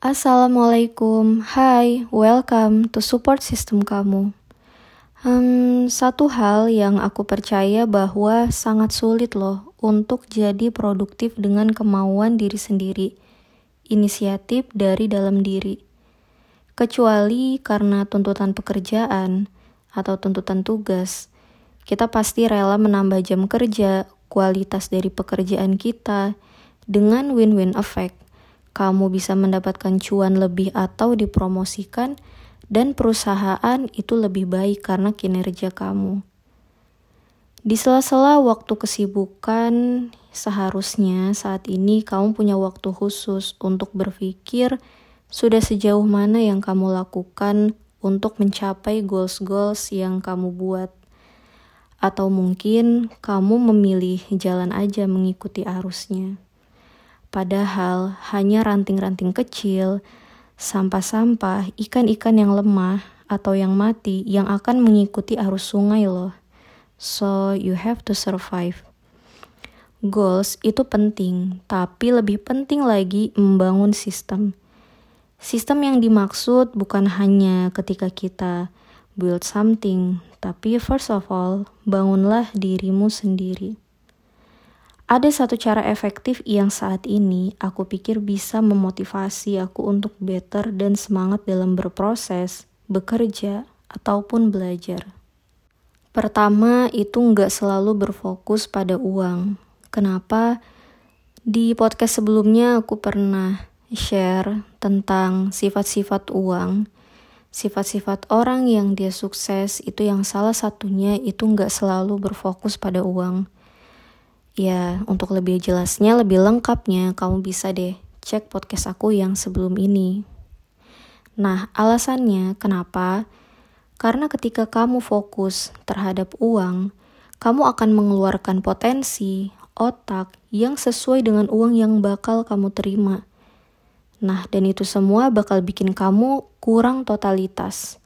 Assalamualaikum, hai, welcome to support system kamu. Hmm, satu hal yang aku percaya bahwa sangat sulit loh untuk jadi produktif dengan kemauan diri sendiri, inisiatif dari dalam diri. Kecuali karena tuntutan pekerjaan atau tuntutan tugas, kita pasti rela menambah jam kerja, kualitas dari pekerjaan kita, dengan win-win effect kamu bisa mendapatkan cuan lebih atau dipromosikan, dan perusahaan itu lebih baik karena kinerja kamu. Di sela-sela waktu kesibukan, seharusnya saat ini kamu punya waktu khusus untuk berpikir sudah sejauh mana yang kamu lakukan untuk mencapai goals-goals yang kamu buat. Atau mungkin kamu memilih jalan aja mengikuti arusnya. Padahal hanya ranting-ranting kecil, sampah-sampah, ikan-ikan yang lemah atau yang mati yang akan mengikuti arus sungai loh. So, you have to survive. Goals itu penting, tapi lebih penting lagi membangun sistem. Sistem yang dimaksud bukan hanya ketika kita build something, tapi first of all, bangunlah dirimu sendiri. Ada satu cara efektif yang saat ini aku pikir bisa memotivasi aku untuk better dan semangat dalam berproses, bekerja, ataupun belajar. Pertama, itu nggak selalu berfokus pada uang. Kenapa? Di podcast sebelumnya aku pernah share tentang sifat-sifat uang. Sifat-sifat orang yang dia sukses itu yang salah satunya itu nggak selalu berfokus pada uang Ya, untuk lebih jelasnya, lebih lengkapnya, kamu bisa deh cek podcast aku yang sebelum ini. Nah, alasannya kenapa? Karena ketika kamu fokus terhadap uang, kamu akan mengeluarkan potensi otak yang sesuai dengan uang yang bakal kamu terima. Nah, dan itu semua bakal bikin kamu kurang totalitas.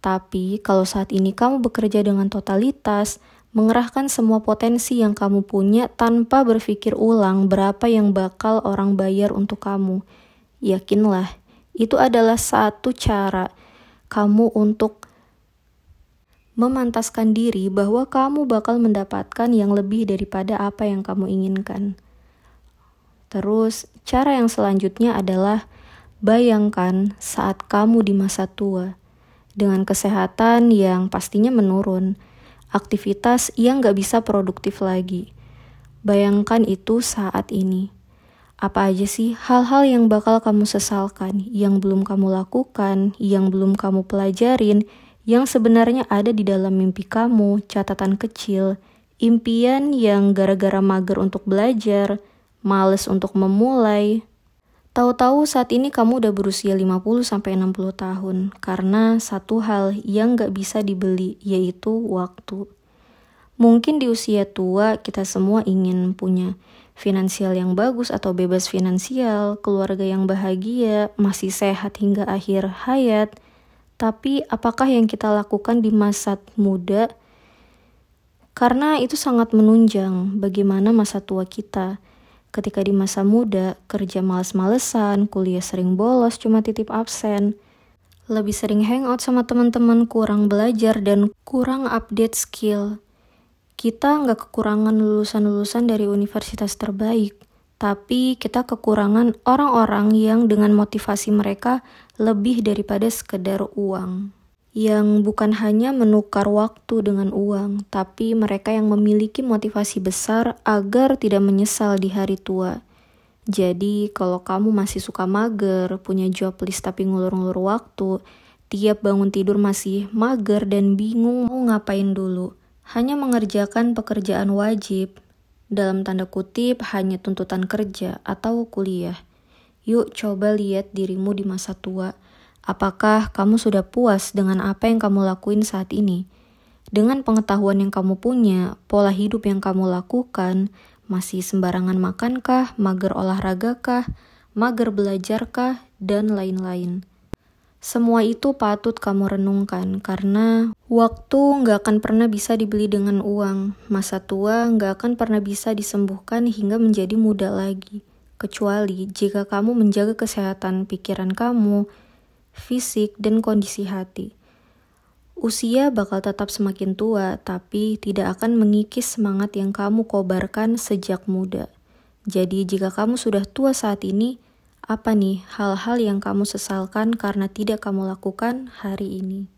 Tapi kalau saat ini kamu bekerja dengan totalitas, mengerahkan semua potensi yang kamu punya tanpa berpikir ulang berapa yang bakal orang bayar untuk kamu. Yakinlah, itu adalah satu cara kamu untuk memantaskan diri bahwa kamu bakal mendapatkan yang lebih daripada apa yang kamu inginkan. Terus, cara yang selanjutnya adalah bayangkan saat kamu di masa tua dengan kesehatan yang pastinya menurun aktivitas yang gak bisa produktif lagi. Bayangkan itu saat ini. Apa aja sih hal-hal yang bakal kamu sesalkan, yang belum kamu lakukan, yang belum kamu pelajarin, yang sebenarnya ada di dalam mimpi kamu, catatan kecil, impian yang gara-gara mager untuk belajar, males untuk memulai, Tahu-tahu saat ini kamu udah berusia 50-60 tahun karena satu hal yang gak bisa dibeli yaitu waktu. Mungkin di usia tua kita semua ingin punya finansial yang bagus atau bebas finansial, keluarga yang bahagia, masih sehat hingga akhir hayat. Tapi apakah yang kita lakukan di masa muda? Karena itu sangat menunjang bagaimana masa tua kita Ketika di masa muda, kerja males-malesan, kuliah sering bolos, cuma titip absen. Lebih sering hangout sama teman-teman, kurang belajar, dan kurang update skill. Kita nggak kekurangan lulusan-lulusan dari universitas terbaik, tapi kita kekurangan orang-orang yang dengan motivasi mereka lebih daripada sekedar uang yang bukan hanya menukar waktu dengan uang, tapi mereka yang memiliki motivasi besar agar tidak menyesal di hari tua. Jadi, kalau kamu masih suka mager, punya job list tapi ngulur-ngulur waktu, tiap bangun tidur masih mager dan bingung mau ngapain dulu, hanya mengerjakan pekerjaan wajib, dalam tanda kutip hanya tuntutan kerja atau kuliah. Yuk coba lihat dirimu di masa tua Apakah kamu sudah puas dengan apa yang kamu lakuin saat ini? Dengan pengetahuan yang kamu punya, pola hidup yang kamu lakukan, masih sembarangan makankah, mager olahraga mager belajarkah, dan lain-lain. Semua itu patut kamu renungkan karena waktu nggak akan pernah bisa dibeli dengan uang. Masa tua nggak akan pernah bisa disembuhkan hingga menjadi muda lagi. kecuali jika kamu menjaga kesehatan pikiran kamu, fisik, dan kondisi hati. Usia bakal tetap semakin tua, tapi tidak akan mengikis semangat yang kamu kobarkan sejak muda. Jadi, jika kamu sudah tua saat ini, apa nih hal-hal yang kamu sesalkan karena tidak kamu lakukan hari ini?